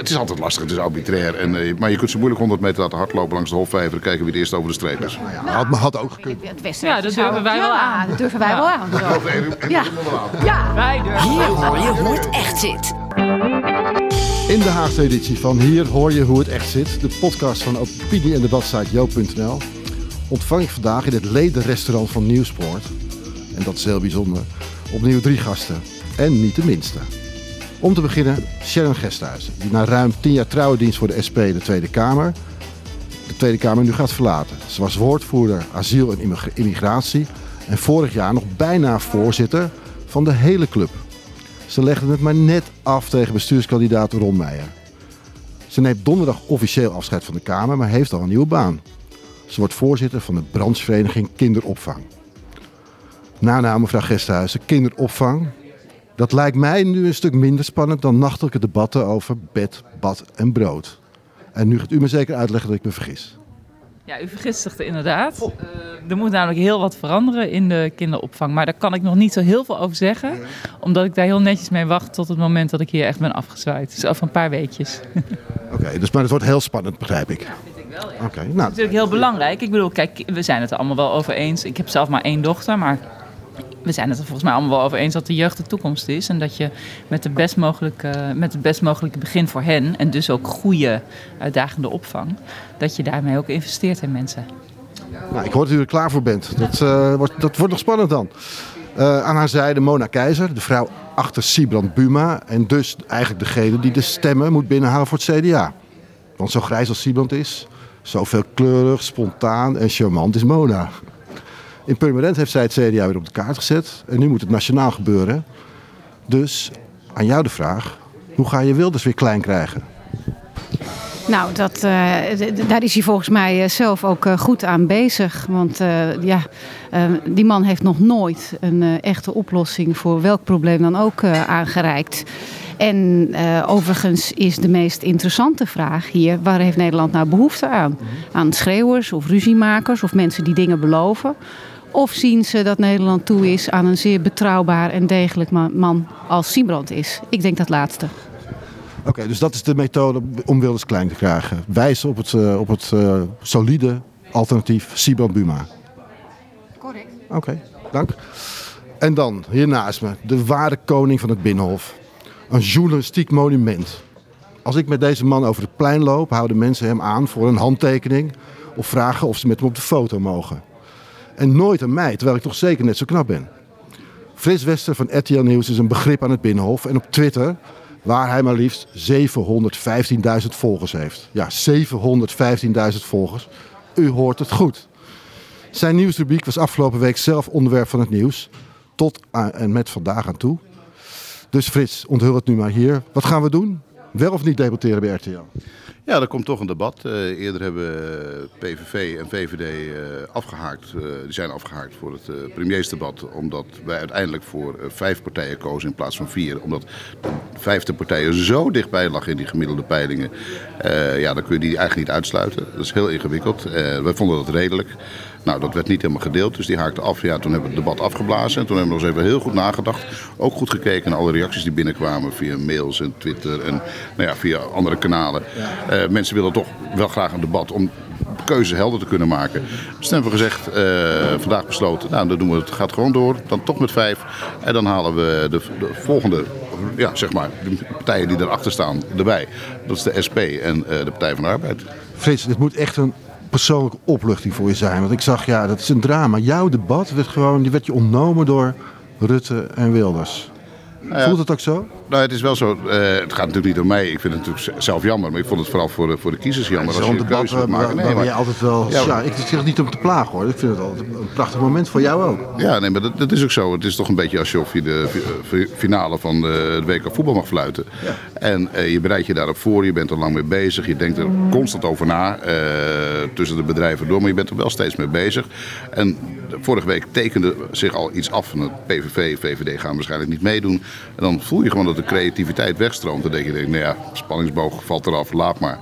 Het is altijd lastig, het is arbitrair. En, eh, maar je kunt ze moeilijk 100 meter laten hardlopen langs de Hofvijver en kijken wie het eerst over de streep is. Nou ja, had, had ook gekund. Ja, dat durven wij wel Ja, aan. dat durven wij Ja. wel aan. Ja. Ja. Wij durven. Hier hoor je hoe het echt zit. In de Haagse editie van Hier hoor je hoe het echt zit. De podcast van opinie- en debatsite joop.nl. Ontvang ik vandaag in het ledenrestaurant van Nieuwsport. En dat is heel bijzonder. Opnieuw drie gasten. En niet de minste. Om te beginnen Sharon Gesthuizen. Die na ruim tien jaar trouwendienst voor de SP de Tweede Kamer. De Tweede Kamer nu gaat verlaten. Ze was woordvoerder asiel en immig- immigratie. En vorig jaar nog bijna voorzitter van de hele club. Ze legde het maar net af tegen bestuurskandidaat Ron Meijer. Ze neemt donderdag officieel afscheid van de Kamer, maar heeft al een nieuwe baan. Ze wordt voorzitter van de branchevereniging Kinderopvang. Daarna mevrouw Gesthuizen, kinderopvang. Dat lijkt mij nu een stuk minder spannend dan nachtelijke debatten over bed, bad en brood. En nu gaat u me zeker uitleggen dat ik me vergis. Ja, u vergist zich er inderdaad. Eh, er moet namelijk heel wat veranderen in de kinderopvang. Maar daar kan ik nog niet zo heel veel over zeggen. Omdat ik daar heel netjes mee wacht tot het moment dat ik hier echt ben afgezwaaid. Dus over een paar weekjes. Oké, dus maar het wordt heel spannend, begrijp ik. Oké, nou, natuurlijk heel belangrijk. Ik bedoel, kijk, we zijn het er allemaal wel over eens. Ik heb zelf maar één dochter, maar we zijn het er volgens mij allemaal wel over eens dat de jeugd de toekomst is. En dat je met, de best mogelijke, met het best mogelijke begin voor hen, en dus ook goede, uitdagende opvang, dat je daarmee ook investeert in mensen. Nou, ik hoor dat u er klaar voor bent. Dat, eh, wordt, dat wordt nog spannend dan. Eh, aan haar zijde Mona Keizer, de vrouw achter Sibrand Buma. En dus eigenlijk degene die de stemmen moet binnenhalen voor het CDA. Want zo grijs als Sibrand is, zo veelkleurig, spontaan en charmant is Mona. In Purmerend heeft zij het CDA weer op de kaart gezet. En nu moet het nationaal gebeuren. Dus aan jou de vraag, hoe ga je Wilders weer klein krijgen? Nou, dat, eh, daar is hij volgens mij eh, zelf ook eh, goed aan bezig. Want ja, die man heeft nog nooit een echte oplossing voor welk probleem dan ook aangereikt. En eh, overigens is de meest interessante vraag hier: waar heeft Nederland nou behoefte aan? Aan schreeuwers of ruziemakers of mensen die dingen beloven? Of zien ze dat Nederland toe is aan een zeer betrouwbaar en degelijk ma- man als Siebrand is? Ik denk dat laatste. Oké, dus dat is de methode om Wilders klein te krijgen. Wijzen op het, eh, op het eh, solide alternatief Sibrand Buma. Correct. Oké, dank. En dan, hier naast me, de ware koning van het Binnenhof. Een journalistiek monument. Als ik met deze man over het plein loop, houden mensen hem aan voor een handtekening of vragen of ze met hem op de foto mogen. En nooit aan mij, terwijl ik toch zeker net zo knap ben. Frits Wester van RTL Nieuws is een begrip aan het Binnenhof. En op Twitter, waar hij maar liefst 715.000 volgers heeft. Ja, 715.000 volgers. U hoort het goed. Zijn nieuwsrubriek was afgelopen week zelf onderwerp van het nieuws. Tot en met vandaag aan toe. Dus Frits, onthul het nu maar hier. Wat gaan we doen? Wel of niet debatteren bij RTL? Ja, er komt toch een debat. Eh, eerder hebben eh, PVV en VVD eh, afgehaakt. eh, die zijn afgehaakt voor het premiersdebat. Omdat wij uiteindelijk voor vijf partijen kozen in plaats van vier. Omdat de vijfde partijen zo dichtbij lag in die gemiddelde peilingen. Ja, dan kun je die eigenlijk niet uitsluiten. Dat is heel ingewikkeld. Wij vonden dat redelijk. Nou, dat werd niet helemaal gedeeld, dus die haakte af. Ja, toen hebben we het debat afgeblazen. En toen hebben we nog eens even heel goed nagedacht. Ook goed gekeken naar alle reacties die binnenkwamen via mails en Twitter en nou ja, via andere kanalen. Eh, mensen willen toch wel graag een debat om de keuze helder te kunnen maken. Dus toen hebben we gezegd, eh, vandaag besloten, nou dan doen we het, gaat gewoon door. Dan toch met vijf. En dan halen we de, de volgende, ja zeg maar, de partijen die erachter staan erbij. Dat is de SP en eh, de Partij van de Arbeid. Frits, dit moet echt een persoonlijke opluchting voor je zijn. Want ik zag, ja, dat is een drama. Jouw debat werd gewoon, die werd je ontnomen door Rutte en Wilders. Ja. Voelt het ook zo? Nou, het is wel zo. eh, het gaat natuurlijk niet om mij. Ik vind het natuurlijk zelf jammer. Maar ik vond het vooral voor de, voor de kiezers jammer. Als je een keuze moet maken. Nee, maar, je altijd wel... Ja, Ja, ik zeg het niet om te plagen hoor. Ik vind het altijd een prachtig moment voor jou ook. ja, nee, maar dat, dat is ook zo. Het is toch een beetje alsof je de fi- finale van de, de WK voetbal mag fluiten. En eh, je bereidt je daarop voor. Je bent er lang mee bezig. Je denkt er constant over na. eh, tussen de bedrijven door. Maar je bent er wel steeds mee bezig. En vorige week tekende zich al iets af van het PVV. VVD gaan waarschijnlijk niet meedoen. En dan voel je gewoon dat de creativiteit wegstroomt. Dan denk je, nou ja, spanningsboog valt eraf. Laat maar.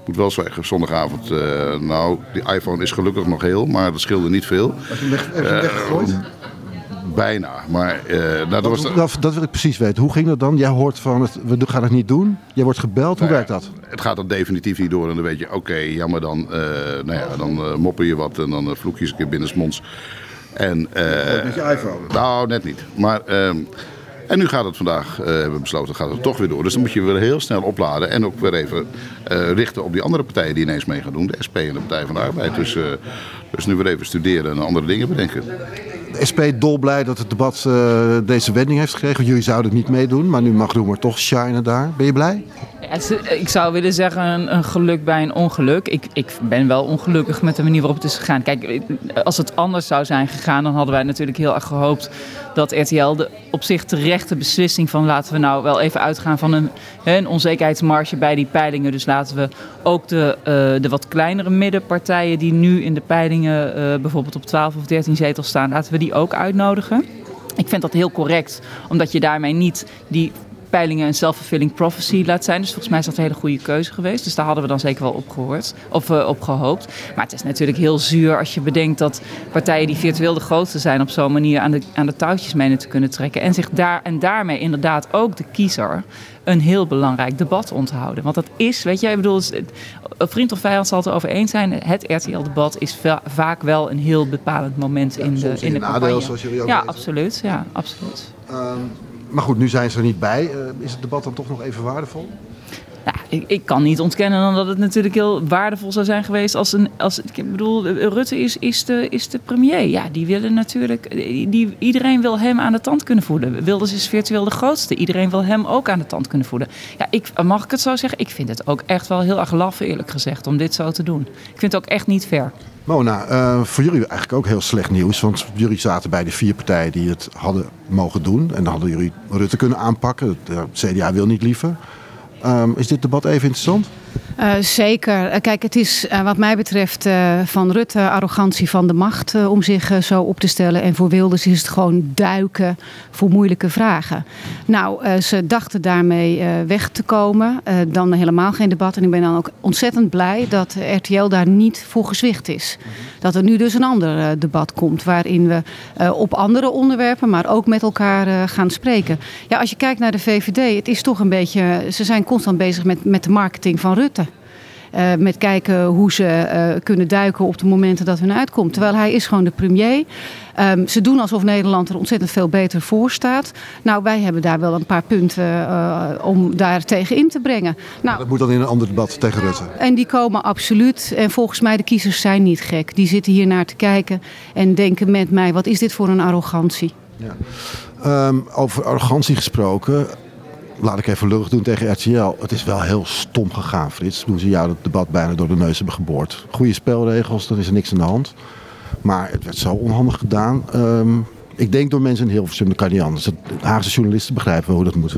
Ik moet wel zeggen, zondagavond, eh, nou, die iPhone is gelukkig nog heel, maar dat scheelde niet veel. Heb je hem weg- heb je hem weggegooid? Bijna. Maar eh, nou, dat was... Dat, dat wil ik precies weten. Hoe ging dat dan? Jij hoort van, het, we gaan het niet doen. Jij wordt gebeld. Hoe Nou werkt dat? Het gaat dan definitief niet door en dan weet je, oké, jammer dan, eh, nou ja, dan eh, mopper je wat en dan uh, vloek je eens een keer binnensmonds. En, eh, Met je iPhone. nou, net niet. Maar, ehm, en nu gaat het vandaag, eh, hebben we besloten, gaat het toch weer door. Dus dan moet je weer heel snel opladen en ook weer even eh, richten op die andere partijen die ineens mee gaan doen. De SP en de Partij van de Arbeid. Dus, eh, dus nu weer even studeren en andere dingen bedenken. De SP dolblij dat het debat eh, deze wending heeft gekregen. Jullie zouden het niet meedoen, maar nu mag Roemer toch shinen daar. Ben je blij? Ja, ik zou willen zeggen een, een geluk bij een ongeluk. Ik, ik ben wel ongelukkig met de manier waarop het is gegaan. Kijk, als het anders zou zijn gegaan, dan hadden wij natuurlijk heel erg gehoopt dat RTL de op zich terechte beslissing van laten we nou wel even uitgaan van een, een onzekerheidsmarge bij die peilingen. Dus laten we ook de, eh, de wat kleinere middenpartijen die nu in de peilingen eh, bijvoorbeeld op 12 of 13 zetels staan, laten we die ook uitnodigen. Ik vind dat heel correct, omdat je daarmee niet die peilingen een self-fulfilling prophecy laat zijn. Dus volgens mij is dat een hele goede keuze geweest. Dus daar hadden we dan zeker wel op gehoord of eh, op gehoopt. Maar het is natuurlijk heel zuur als je bedenkt dat partijen die virtueel de grootste zijn op zo'n manier aan de, aan de touwtjes menen te kunnen trekken. En zich daar en daarmee inderdaad ook de kiezer een heel belangrijk debat onthouden. Want dat is, weet je, ik bedoel, het- vriend of vijand zal het erover eens zijn. Het RTL-debat is va- vaak wel een heel bepalend moment in de, in in de nadeel, campagne. zoals jullie ook ja, weten. absoluut. Ja, absoluut. Maar goed, nu zijn ze er niet bij. Eh, is het debat dan toch nog even waardevol? Ja, ik, ik kan niet ontkennen dat het natuurlijk heel waardevol zou zijn geweest als een. Als, ik bedoel, Rutte is, is, de, is de premier. Ja, die willen natuurlijk. Die, iedereen wil hem aan de tand kunnen voeden. Wilders is virtueel de grootste. Iedereen wil hem ook aan de tand kunnen voeden. Ja, ik, mag ik het zo zeggen? Ik vind het ook echt wel heel erg laf, eerlijk gezegd, om dit zo te doen. Ik vind het ook echt niet fair. Mona, eh, voor jullie eigenlijk ook heel slecht nieuws. Want jullie zaten bij de vier partijen die het hadden mogen doen. En dan hadden jullie Rutte kunnen aanpakken. Het CDA wil niet liever. Ehm, is dit debat even interessant? Eh, zeker. Eh, kijk, het is eh, wat mij betreft van Rutte arrogantie van de macht om zich zo op te stellen. En voor Wilders is het gewoon duiken voor moeilijke vragen. Nou, ze dachten daarmee weg te komen. Dan helemaal geen debat. En ik ben dan ook ontzettend blij dat RTL daar niet voor gezwicht is. Dat er nu dus een ander eh, debat komt waarin we eh, op andere onderwerpen, maar ook met elkaar eh, gaan spreken. Ja, als je kijkt naar de VVD, het is toch een beetje. Ze zijn constant bezig met, met de marketing van Rutte. Eh, met kijken hoe ze eh, kunnen duiken op de momenten dat hun uitkomt. Terwijl hij is gewoon de premier. Ehm, ze doen alsof Nederland er ontzettend veel beter voor staat. Nou, wij hebben daar wel een paar punten eh, om daar tegen in te brengen. Nou, Dat moet dan in een ander debat tegen Rutte. en die komen absoluut. En volgens mij, de kiezers zijn niet gek. Die zitten hier naar te kijken en denken met mij: wat is dit voor een arrogantie? Ehm, over arrogantie gesproken. Laat ik even lullig doen tegen RTL. Het is wel heel stom gegaan, Frits. Toen ze jou het debat bijna door de neus hebben geboord. Goede spelregels, dan is er niks aan de hand. Maar het werd zo onhandig gedaan. Ehm, ik denk door mensen in Hilversum, dat kan niet Haagse journalisten begrijpen hoe dat moet.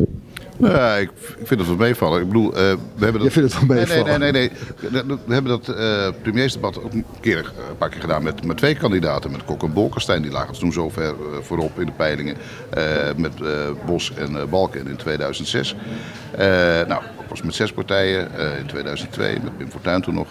Ja, ik, ik vind het wel meevallen. Ik bedoel, eh, we hebben dat... Je vindt het wel Nee, nee, meevallen? nee, nee, nee. We- hebben dat eh premiersdebat ook een, keer, eh, een paar keer gedaan met, met twee kandidaten. Met Kok en Bolkestein, die lagen toen zo ver voorop in de peilingen. met Bos en Balken in 2006. Eh, nou, ik was met zes partijen in 2002, met Pim Fortuyn toen nog.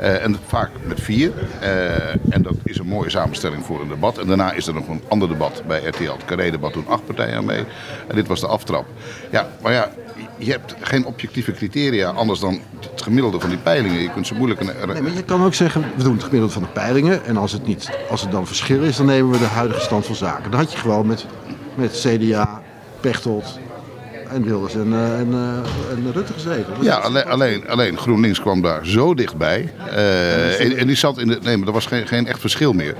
Eh, en vaak met vier. Eh, en dat is een mooie samenstelling voor een debat. En daarna is er nog een ander debat bij RTL. Het Carré-debat doen acht partijen aan mee. En dit was de aftrap. Ja, maar ja, je hebt geen objectieve criteria anders dan het gemiddelde van die peilingen. Je kunt ze moeilijk... Een, Nee, maar je kan ook zeggen, we doen het gemiddelde van de peilingen. En als het, niet, als het dan verschil is, dan nemen we de huidige stand van zaken. Dan had je gewoon met, met CDA, Pechtold en Wilders en, eh, en, eh, en Rutte gezeten. Ja, alleen, alleen, alleen GroenLinks kwam daar zo dichtbij. Eh, en, en die zat in de. Nee, maar er was geen, geen echt verschil meer.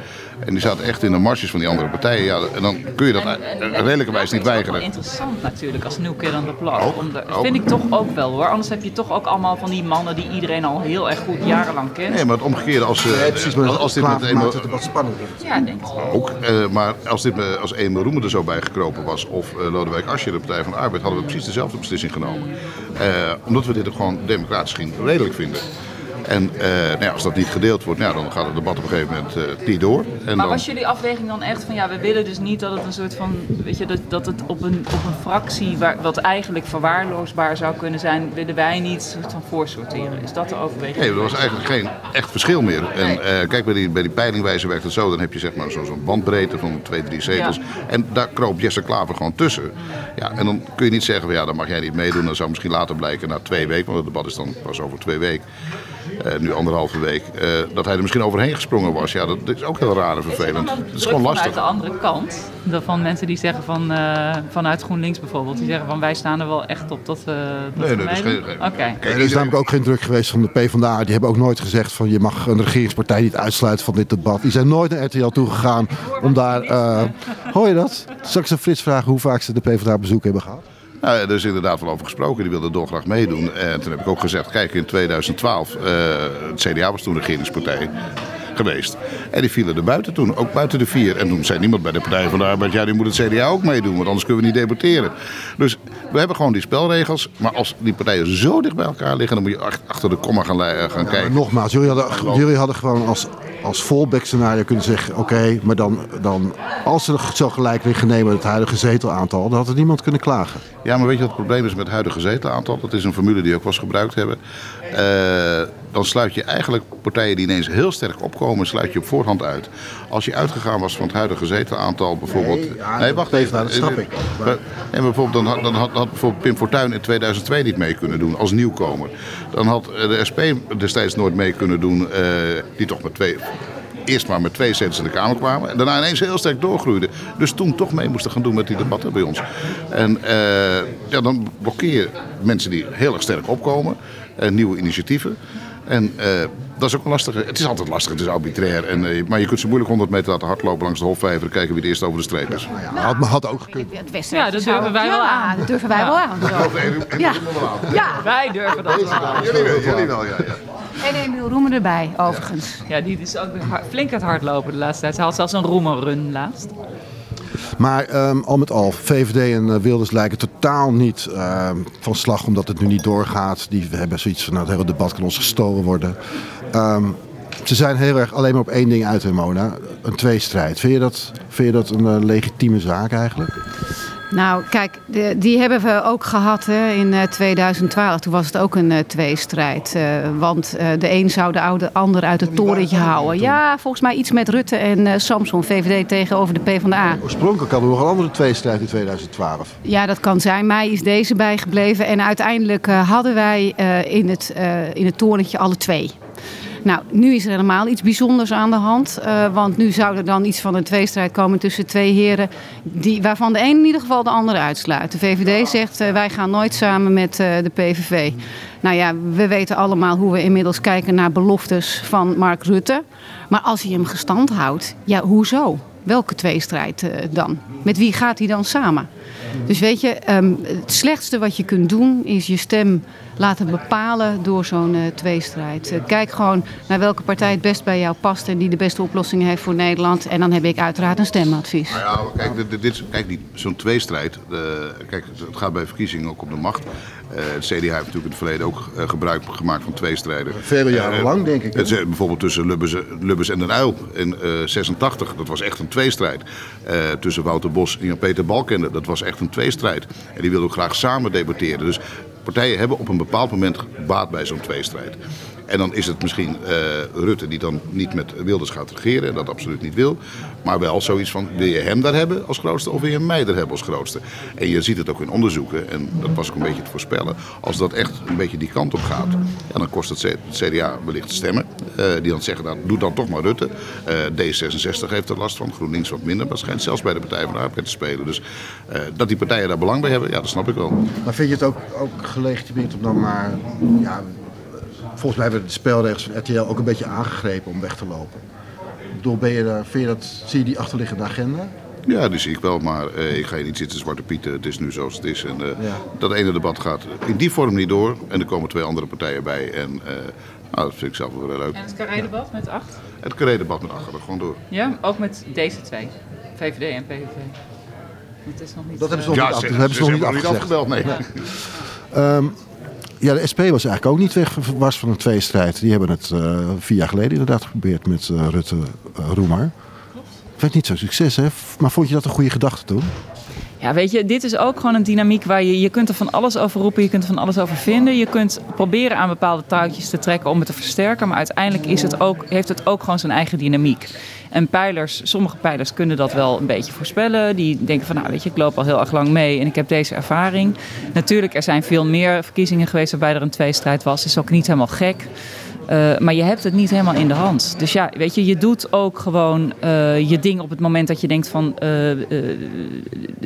En die zaten echt in de marges van die andere partijen. Ja, en dan kun je dat redelijkerwijs niet Het is ook wel weigeren. interessant natuurlijk als New Kid on the Block. Ook, Om de- ook. vind ik toch ook wel hoor. Anders heb je toch ook allemaal van die mannen die iedereen al heel erg goed jarenlang kent. Nee, maar het omgekeerde als, eh, Nee, precies, maar als, als dit met eenmaal, het debat spannender. Ja, denk ik ook, eh, maar als dit als Emil Roemer er zo bij gekropen was of eh, Lodewijk Asscher, de Partij van de Arbeid, hadden we precies dezelfde beslissing genomen. Eh, omdat we dit ook gewoon democratisch ging redelijk vinden. En eh, nou ja, als dat niet gedeeld wordt, nou, dan gaat het debat op een gegeven moment eh, niet door. En Maar dan, was jullie afweging dan echt van ja, we willen dus niet dat het een soort van, weet je, dat, dat het op een, op een fractie waar, wat eigenlijk verwaarloosbaar zou kunnen zijn, willen wij niet soort van voorsorteren? Is dat de overweging? Nee, er was eigenlijk geen echt verschil meer. En eh, kijk, bij die, bij die peilingwijze werkt het zo. Dan heb je zeg maar zo- zo'n bandbreedte van twee, drie zetels. Ja. En daar kroop Jesse Klaver gewoon tussen. Ja, en dan kun je niet zeggen, van, ja, dan mag jij niet meedoen. Dan zou misschien later blijken, na twee weken, want het debat is dan pas over twee weken. Eh, nu anderhalve week, eh, dat hij er misschien overheen gesprongen was. Ja, dat, dat is ook heel raar en vervelend. Dan Het is gewoon Vanuit lastig. de andere kant, van mensen die zeggen van, eh, vanuit GroenLinks bijvoorbeeld, die zeggen van wij staan er wel echt op dat we dat Nee, nee, dat is geen- Oké. Kijk, Er is namelijk ook geen druk geweest van de PvdA. Die hebben ook nooit gezegd van je mag een regeringspartij niet uitsluiten van dit debat. Die zijn nooit naar RTL toegegaan om daar... eh, hoor je dat? Straks een Frits vragen hoe vaak ze de PvdA bezoek hebben gehad. Nou, er is inderdaad wel over gesproken. Die wilde dolgraag meedoen. En toen heb ik ook gezegd, kijk, in 2012, eh, het CDA was toen regeringspartij geweest. En die vielen er buiten toen, ook buiten de vier. En toen zei niemand bij de Partij van de Arbeid, ja, die moet het CDA ook meedoen, want anders kunnen we niet debatteren. Dus we hebben gewoon die spelregels. Maar als die partijen zo dicht bij elkaar liggen, dan moet je ach- achter de komma gaan, li- gaan kijken. nogmaals, jullie hadden, jullie hadden gewoon als, als fallback scenario kunnen zeggen... oké, maar dan, dan als ze zo gelijk weer nemen het huidige zetelaantal... dan had er niemand kunnen klagen. Ja, maar weet je wat het probleem is met het huidige zetelaantal? Dat is een formule die ook eens gebruikt hebben. Eh, dan sluit je eigenlijk partijen die ineens heel sterk opkomen, sluit je op voorhand uit. Als je uitgegaan was van het huidige zetelaantal, bijvoorbeeld. Nee, ja, heeft- nou, dat snap ik. Maar, en bijvoorbeeld, dan, had, dan had, had bijvoorbeeld Pim Fortuyn in 2002 niet mee kunnen doen als nieuwkomer. Dan had eh, de SP destijds nooit mee kunnen doen, eh, die toch met twee. Eerst maar met twee zetels in de Kamer kwamen. En daarna ineens heel sterk doorgroeiden. Dus toen toch mee moesten gaan doen met die debatten bij ons. En eh, ja, dan blokkeer je mensen die heel erg sterk opkomen. eh, nieuwe initiatieven. En eh, dat is ook een lastige. Het is altijd lastig, het is arbitrair. En, eh, maar je kunt ze moeilijk 100 meter laten hardlopen langs de Hofvijver. en Kijken wie het eerst over de streep is. Ja, had, had ook gekund. Het Westen. Ja, dat durven wij wel aan. Ja, dat durven wij wel aan. Ja. ja. Wij durven dat wel. Jullie wel, jullie wel, ja. ja. En Emiel Roemen erbij, overigens. Ja, die is ook flink aan het hardlopen de laatste tijd. Ze had zelfs een roemerrun laatst. Maar ehm, al met al, VVD en eh, Wilders lijken totaal niet ehm, van slag omdat het nu niet doorgaat. Die hebben zoiets van, nou, het hele debat kan ons gestolen worden. Ehm, ze zijn heel erg alleen maar op één ding uit, Mona. Een tweestrijd. Vind je dat, vind je dat een eh, legitieme zaak eigenlijk? Nou, kijk, de- die hebben we ook gehad hè, in eh, 2012. Toen was het ook een eh, tweestrijd. eh, want eh, de een zou de oude ander uit het torentje houden. Ja, volgens mij iets met Rutte en eh, Samson, VVD tegenover de PvdA. Oorspronkelijk hadden we nog een andere tweestrijd in 2012. Ja, dat kan zijn. Mij is deze bijgebleven. En uiteindelijk eh, hadden wij eh, in, het, eh, in het torentje alle twee. Nou, nu is er helemaal iets bijzonders aan de hand. eh, want nu zou er dan iets van een tweestrijd komen tussen twee heren. Die, waarvan de een in ieder geval de andere uitsluit. De VVD zegt eh, wij gaan nooit samen met eh, de PVV. Nou ja, we weten allemaal hoe we inmiddels kijken naar beloftes van Mark Rutte. Maar als hij hem gestand houdt, ja, hoezo? Welke tweestrijd dan? Met wie gaat hij dan samen? Dus weet je, ehm, het slechtste wat je kunt doen is je stem laten bepalen door zo'n eh, tweestrijd. Eh, kijk gewoon naar welke partij het best bij jou past en die de beste oplossing heeft voor Nederland. En dan heb ik uiteraard een stemadvies. Nou ja, kijk, dit, dit- kijk die- zo'n tweestrijd. eh, kijk, het gaat bij verkiezingen ook om de macht. Eh, het CDA heeft natuurlijk in het verleden ook gebruik gemaakt van tweestrijden. Vele jaren lang, denk ik? Het, bijvoorbeeld tussen Lubbers, Lubbers en Den Uyl in eh 86. Dat was echt een tweestrijd. Eh, tussen Wouter Bos en Jan-Peter Balkende. Dat was echt een tweestrijd. En die wilden ook graag samen debatteren. Dus partijen hebben op een bepaald moment baat bij zo'n tweestrijd. En dan is het misschien eh, Rutte die dan niet met Wilders gaat regeren en dat absoluut niet wil. Maar wel zoiets van, wil je hem daar hebben als grootste of wil je mij daar hebben als grootste? En je ziet het ook in onderzoeken, en dat was ook een beetje te voorspellen. Als dat echt een beetje die kant op gaat, ja, dan kost het CDA wellicht stemmen. eh, die dan zeggen, nou, doe dan toch maar Rutte. Eh, D66 heeft er last van, GroenLinks wat minder. Maar schijnt zelfs bij de Partij van de Arbeid te spelen. Dus dat die partijen daar belang bij hebben, ja, dat snap ik wel. Maar vind je het ook, ook gelegitimeerd om dan maar... Ja, volgens mij hebben de spelregels van RTL ook een beetje aangegrepen om weg te lopen. Ik bedoel, ben je daar, vind je dat, zie je die achterliggende agenda? Ja, die zie ik wel, maar eh, ik ga je niet zitten zwarte pieten. Het is nu zoals het is. En eh, Ja. dat ene debat gaat in die vorm niet door. En er komen twee andere partijen bij. En eh, nou, dat vind ik zelf wel heel leuk. En het carré-debat met acht? Het carré-debat met achter gewoon door. Ja, ook met deze twee. VVD en PVV. Het is nog niet... Dat hebben ze nog niet af- dat hebben ze nog niet afgezegd. afgebeld, nee. Ja, de SP was eigenlijk ook niet weg was van een tweestrijd. Die hebben het uh, vier jaar geleden inderdaad geprobeerd met uh, Rutte uh, Roemer. Werd niet zo succes, hè? Maar vond je dat een goede gedachte toen? Ja, weet je, dit is ook gewoon een dynamiek waar je, je kunt er van alles over roepen, je kunt er van alles over vinden. Je kunt proberen aan bepaalde touwtjes te trekken om het te versterken, maar uiteindelijk is het ook, heeft het ook gewoon zijn eigen dynamiek. En pijlers, sommige pijlers kunnen dat wel een beetje voorspellen. Die denken van, nou weet je, ik loop al heel erg lang mee en ik heb deze ervaring. Natuurlijk, er zijn veel meer verkiezingen geweest waarbij er een tweestrijd was. Dat is ook niet helemaal gek. Uh, maar je hebt het niet helemaal in de hand. Dus ja, weet je, je doet ook gewoon uh, je ding op het moment dat je denkt van, uh,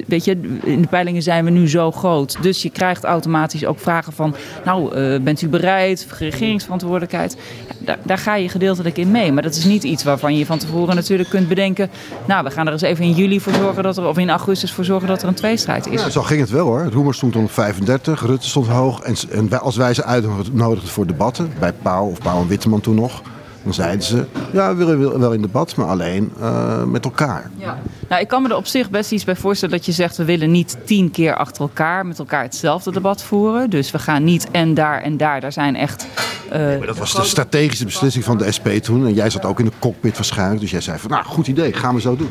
weet je, in de peilingen zijn we nu zo groot. Dus je krijgt automatisch ook vragen van, nou, bent u bereid? Regeringsverantwoordelijkheid. Daar, daar, ga je gedeeltelijk in mee. Maar dat is niet iets waarvan je van tevoren natuurlijk kunt bedenken, nou, we gaan er eens even in juli voor zorgen dat er, of in augustus voor zorgen dat er een tweestrijd is. Zo ging het wel hoor. Roemer stond op 35, Rutte stond hoog. En, en als wij ze uitnodigden voor debatten, bij Pauw of Pauw en Witteman toen nog. Dan zeiden ze, ja, we willen wel in debat, maar alleen uh, met elkaar. Ja. Nou, ik kan me er op zich best iets bij voorstellen dat je zegt... we willen niet tien keer achter elkaar met elkaar hetzelfde debat voeren. Dus we gaan niet en daar en daar. Daar zijn echt... Uh, nee, maar dat was de strategische beslissing van de SP toen. En jij zat ook in de cockpit waarschijnlijk. Dus jij zei van, nou, goed idee, gaan we zo doen.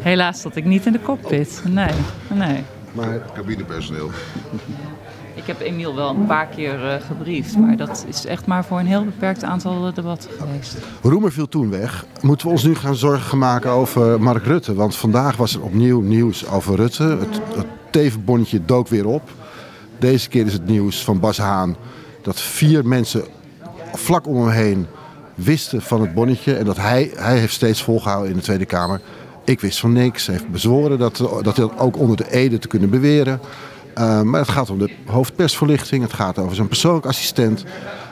Helaas zat ik niet in de cockpit. Nee, nee. Maar cabinepersoneel. Ik heb Emiel wel een paar keer uh, gebriefd, maar dat is echt maar voor een heel beperkt aantal debatten geweest. Roemer viel toen weg. Moeten we ons nu gaan zorgen maken over Mark Rutte? Want vandaag was er opnieuw nieuws over Rutte. Het, het tevenbonnetje dook weer op. Deze keer is het nieuws van Bas Haan dat vier mensen vlak om hem heen wisten van het bonnetje. En dat hij, hij heeft steeds volgehouden in de Tweede Kamer. Ik wist van niks. Hij heeft bezworen dat, dat hij dat ook onder de ede te kunnen beweren. Uh, maar het gaat om de hoofdpersverlichting, het gaat over zijn persoonlijk assistent.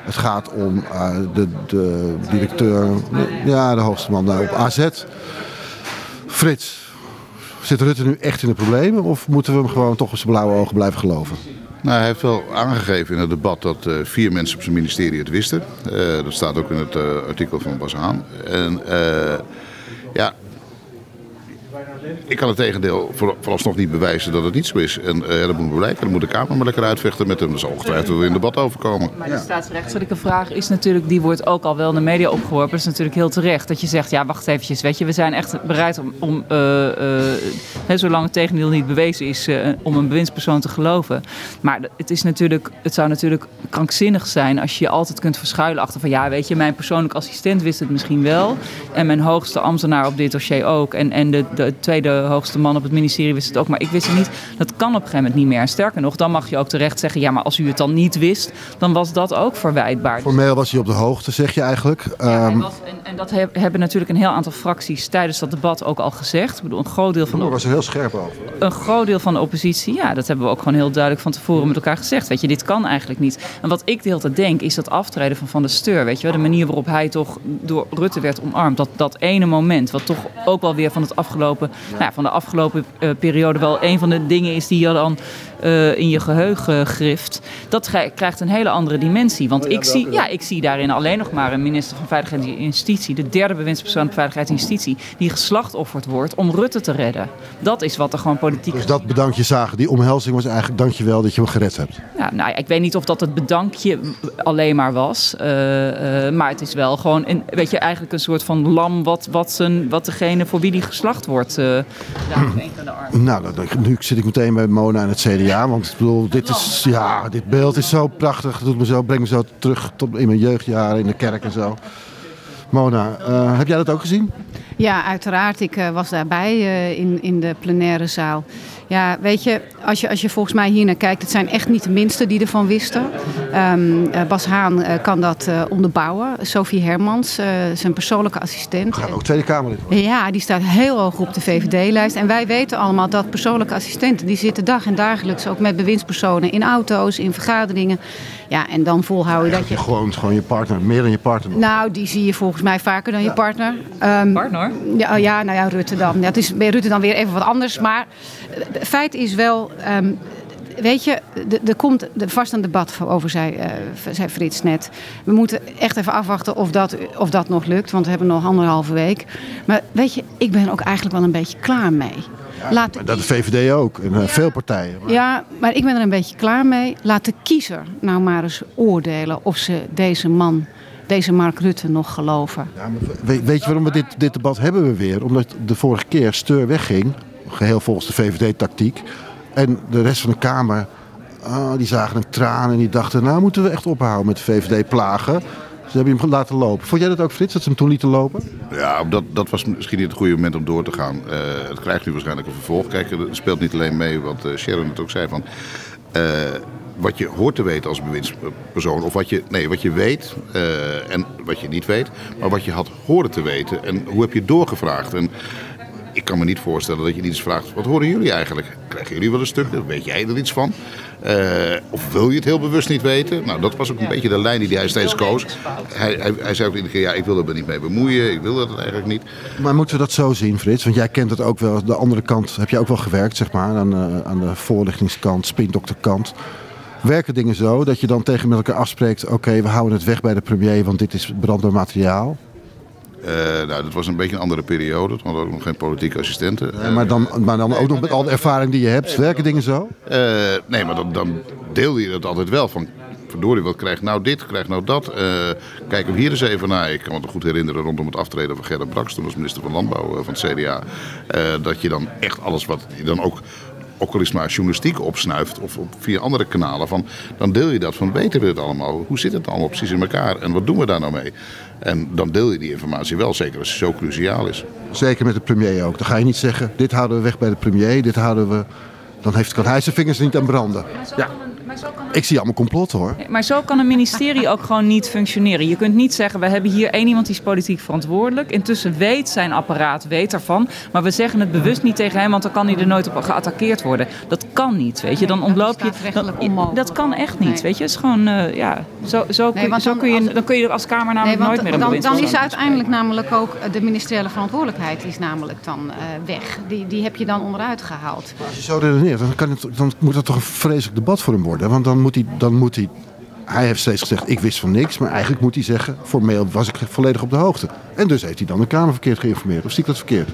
Het gaat om uh, de, de, directeur, ja, de hoogste man daar op AZ. Frits, zit Rutte nu echt in de problemen of moeten we hem gewoon toch op zijn blauwe ogen blijven geloven? Nou, hij heeft wel aangegeven in het debat dat uh, vier mensen op zijn ministerie het wisten. dat staat ook in het artikel van Bas Haan. En ja, ik kan het tegendeel vooralsnog niet bewijzen dat het niet zo is. En uh, dat moet blijken. Dan moet de Kamer maar lekker uitvechten met hem. Dat zal ongetwijfeld in debat overkomen. Maar de staatsrechtelijke vraag is natuurlijk, die wordt ook al wel in de media opgeworpen. Dat is natuurlijk heel terecht. Dat je zegt, ja wacht eventjes, weet je, we zijn echt bereid om, om uh, uh, zolang het tegendeel niet bewezen is, om een bewindspersoon te geloven. Maar het, is natuurlijk, het zou natuurlijk krankzinnig zijn als je je altijd kunt verschuilen achter van, ja weet je, mijn persoonlijk assistent wist het misschien wel. En mijn hoogste ambtenaar op dit dossier ook. En, en de, de tweede de hoogste man op het ministerie wist het ook, maar ik wist het niet. Dat kan op een gegeven moment niet meer. En sterker nog, dan mag je ook terecht zeggen, ja, maar als u het dan niet wist, dan was dat ook verwijtbaar. Formeel was hij op de hoogte, zeg je eigenlijk. Ja, um... was, en, en, dat hebben natuurlijk een heel aantal fracties tijdens dat debat ook al gezegd. Ik bedoel, een groot deel van de... was er heel scherp over. Een groot deel van de oppositie, ja, dat hebben we ook gewoon heel duidelijk van tevoren met elkaar gezegd. Weet je, dit kan eigenlijk niet. En wat ik de hele tijd denk, is dat aftreden van Van der Steur, weet je wel, de manier waarop hij toch door Rutte werd omarmd. Dat, dat ene moment, wat toch ook wel weer van het afgelopen nou, van de afgelopen uh, periode wel een van de dingen is die je dan uh, in je geheugen grift. Dat krijgt een hele andere dimensie. Want oh ik, zie, ja, ik zie daarin alleen nog maar een minister van Veiligheid en Justitie, de derde bewindspersoon van Veiligheid en Justitie, die geslachtofferd wordt om Rutte te redden. Dat is wat er gewoon politiek. Dus dat bedankje zagen, die omhelzing was eigenlijk dankjewel dat je hem gered hebt. Ja, nou, ik weet niet of dat het bedankje alleen maar was. Uh, maar het is wel gewoon, een, weet je, eigenlijk een soort van lam wat, wat, zijn, wat degene voor wie die geslacht wordt nou, nu zit ik meteen bij Mona en het CDA. Want ik bedoel, dit, is, ja, dit beeld is zo prachtig. Het doet me zo, brengt me zo terug tot in mijn jeugdjaren in de kerk en zo. Mona, uh, heb jij dat ook gezien? Ja, uiteraard. Ik uh, was daarbij uh, in, in de plenaire zaal. Ja, weet je als, je, als je volgens mij hier naar kijkt, het zijn echt niet de minste die ervan wisten. Um, Bas Haan uh, kan dat uh, onderbouwen. Sophie Hermans, zijn persoonlijke assistent. Gaat ook Tweede Kamerlid Ja, die staat heel hoog op de VVD-lijst. En wij weten allemaal dat persoonlijke assistenten, die zitten dag en dagelijks ook met bewindspersonen in auto's, in vergaderingen. Ja, en dan volhouden ja, dat je... Gewoon, gewoon je partner, meer dan je partner. Nou, die zie je volgens mij vaker dan je partner. Um, partner? Ja, oh ja, nou ja, Rutte dan. Het is bij Rutte dan weer even wat anders. Maar het feit is wel... Um, weet je, er komt vast een debat over, zei, uh, zei Frits net. We moeten echt even afwachten of dat, of dat nog lukt, want we hebben nog anderhalve week. Maar weet je, ik ben ook eigenlijk wel een beetje klaar mee. Laat, Dat de VVD ook. En eh, veel partijen. Maar- ja, maar ik ben er een beetje klaar mee. Laat de kiezer nou maar eens oordelen of ze deze man, deze Mark Rutte nog geloven. Ja, maar we- weet je waarom we dit, dit debat hebben we weer? Omdat de vorige keer Steur wegging. Geheel volgens de VVD-tactiek. En de rest van de Kamer, ah, die zagen een traan en die dachten... nou moeten we echt ophouden met de VVD plagen. Ze hebben hem laten lopen. Vond jij dat ook, Frits, dat ze hem toen lieten lopen? Ja, dat, dat was misschien niet het goede moment om door te gaan. Eh, het krijgt nu waarschijnlijk een vervolg. Kijk, er speelt niet alleen mee wat eh, Sharon het ook zei van... eh, wat je hoort te weten als bewindspersoon, of wat je, nee, wat je weet en wat je niet weet, maar wat je had horen te weten en hoe heb je doorgevraagd. En ik kan me niet voorstellen dat je niet eens vraagt, wat horen jullie eigenlijk? Krijgen jullie wel een stuk? Weet jij er iets van? Eh, of wil je het heel bewust niet weten? Nou, dat was ook een beetje de lijn die hij steeds koos. Hij, hij, hij zei ook iedere keer, ja, ik wil er me niet mee bemoeien, ik wil dat eigenlijk niet. Maar moeten we dat zo zien, Frits? Want jij kent het ook wel. De andere kant heb je ook wel gewerkt, zeg maar. Aan, de- aan de voorlichtingskant, spindokterkant. Werken dingen zo dat je dan tegen met elkaar afspreekt... oké, we houden het weg bij de premier, want dit is brandbaar materiaal. Eh, nou, dat was een beetje een andere periode. Toen hadden we ook nog geen politieke assistenten. Maar, dan, maar dan ook nog met al de ervaring die je hebt. Werken dingen zo? Eh, nee, maar dan, dan deelde je dat altijd wel. Van, verdorie, wat krijgt nou dit, krijgt nou dat. Eh, kijken we hier eens even naar. Ik kan me goed herinneren rondom het aftreden van Gerrit Braks. Toen als minister van Landbouw van het CDA. dat je dan echt alles wat je dan ook... Ook al is maar journalistiek opsnuift of op via andere kanalen, van, dan deel je dat van weten we het allemaal? Hoe zit het allemaal precies in elkaar en wat doen we daar nou mee? En dan deel je die informatie wel, zeker als het zo cruciaal is. Zeker met de premier ook. Dan ga je niet zeggen, dit houden we weg bij de premier, dit houden we... Dan heeft, kan hij zijn vingers er niet aan branden. Ja. Ik zie allemaal complotten hoor. Maar zo kan een ministerie ook gewoon niet functioneren. Je kunt niet zeggen, we hebben hier één iemand die is politiek verantwoordelijk. Intussen weet zijn apparaat, weet ervan. Maar we zeggen het bewust niet tegen hem, want dan kan hij er nooit op geattaqueerd worden. Dat kan niet, weet je. Dan ontloop je... dan- dat kan echt niet, weet je. Het is gewoon, eh, ja... Zo, zo, kun, want zo dan kun je, als- dan kun je er als Kamer Nee, namelijk want nooit meer een dan, dan is uiteindelijk namelijk ook eh, de ministeriële verantwoordelijkheid is namelijk dan eh, weg. Die, die heb je dan onderuit gehaald. Als je zo redeneert, dan, kan het, dan moet dat toch een vreselijk debat voor hem worden. Want dan moet hij, dan moet hij, hij heeft steeds gezegd, ik wist van niks. Maar eigenlijk moet hij zeggen, formeel was ik volledig op de hoogte. En dus heeft hij dan de Kamer verkeerd geïnformeerd. Of zie ik dat verkeerd?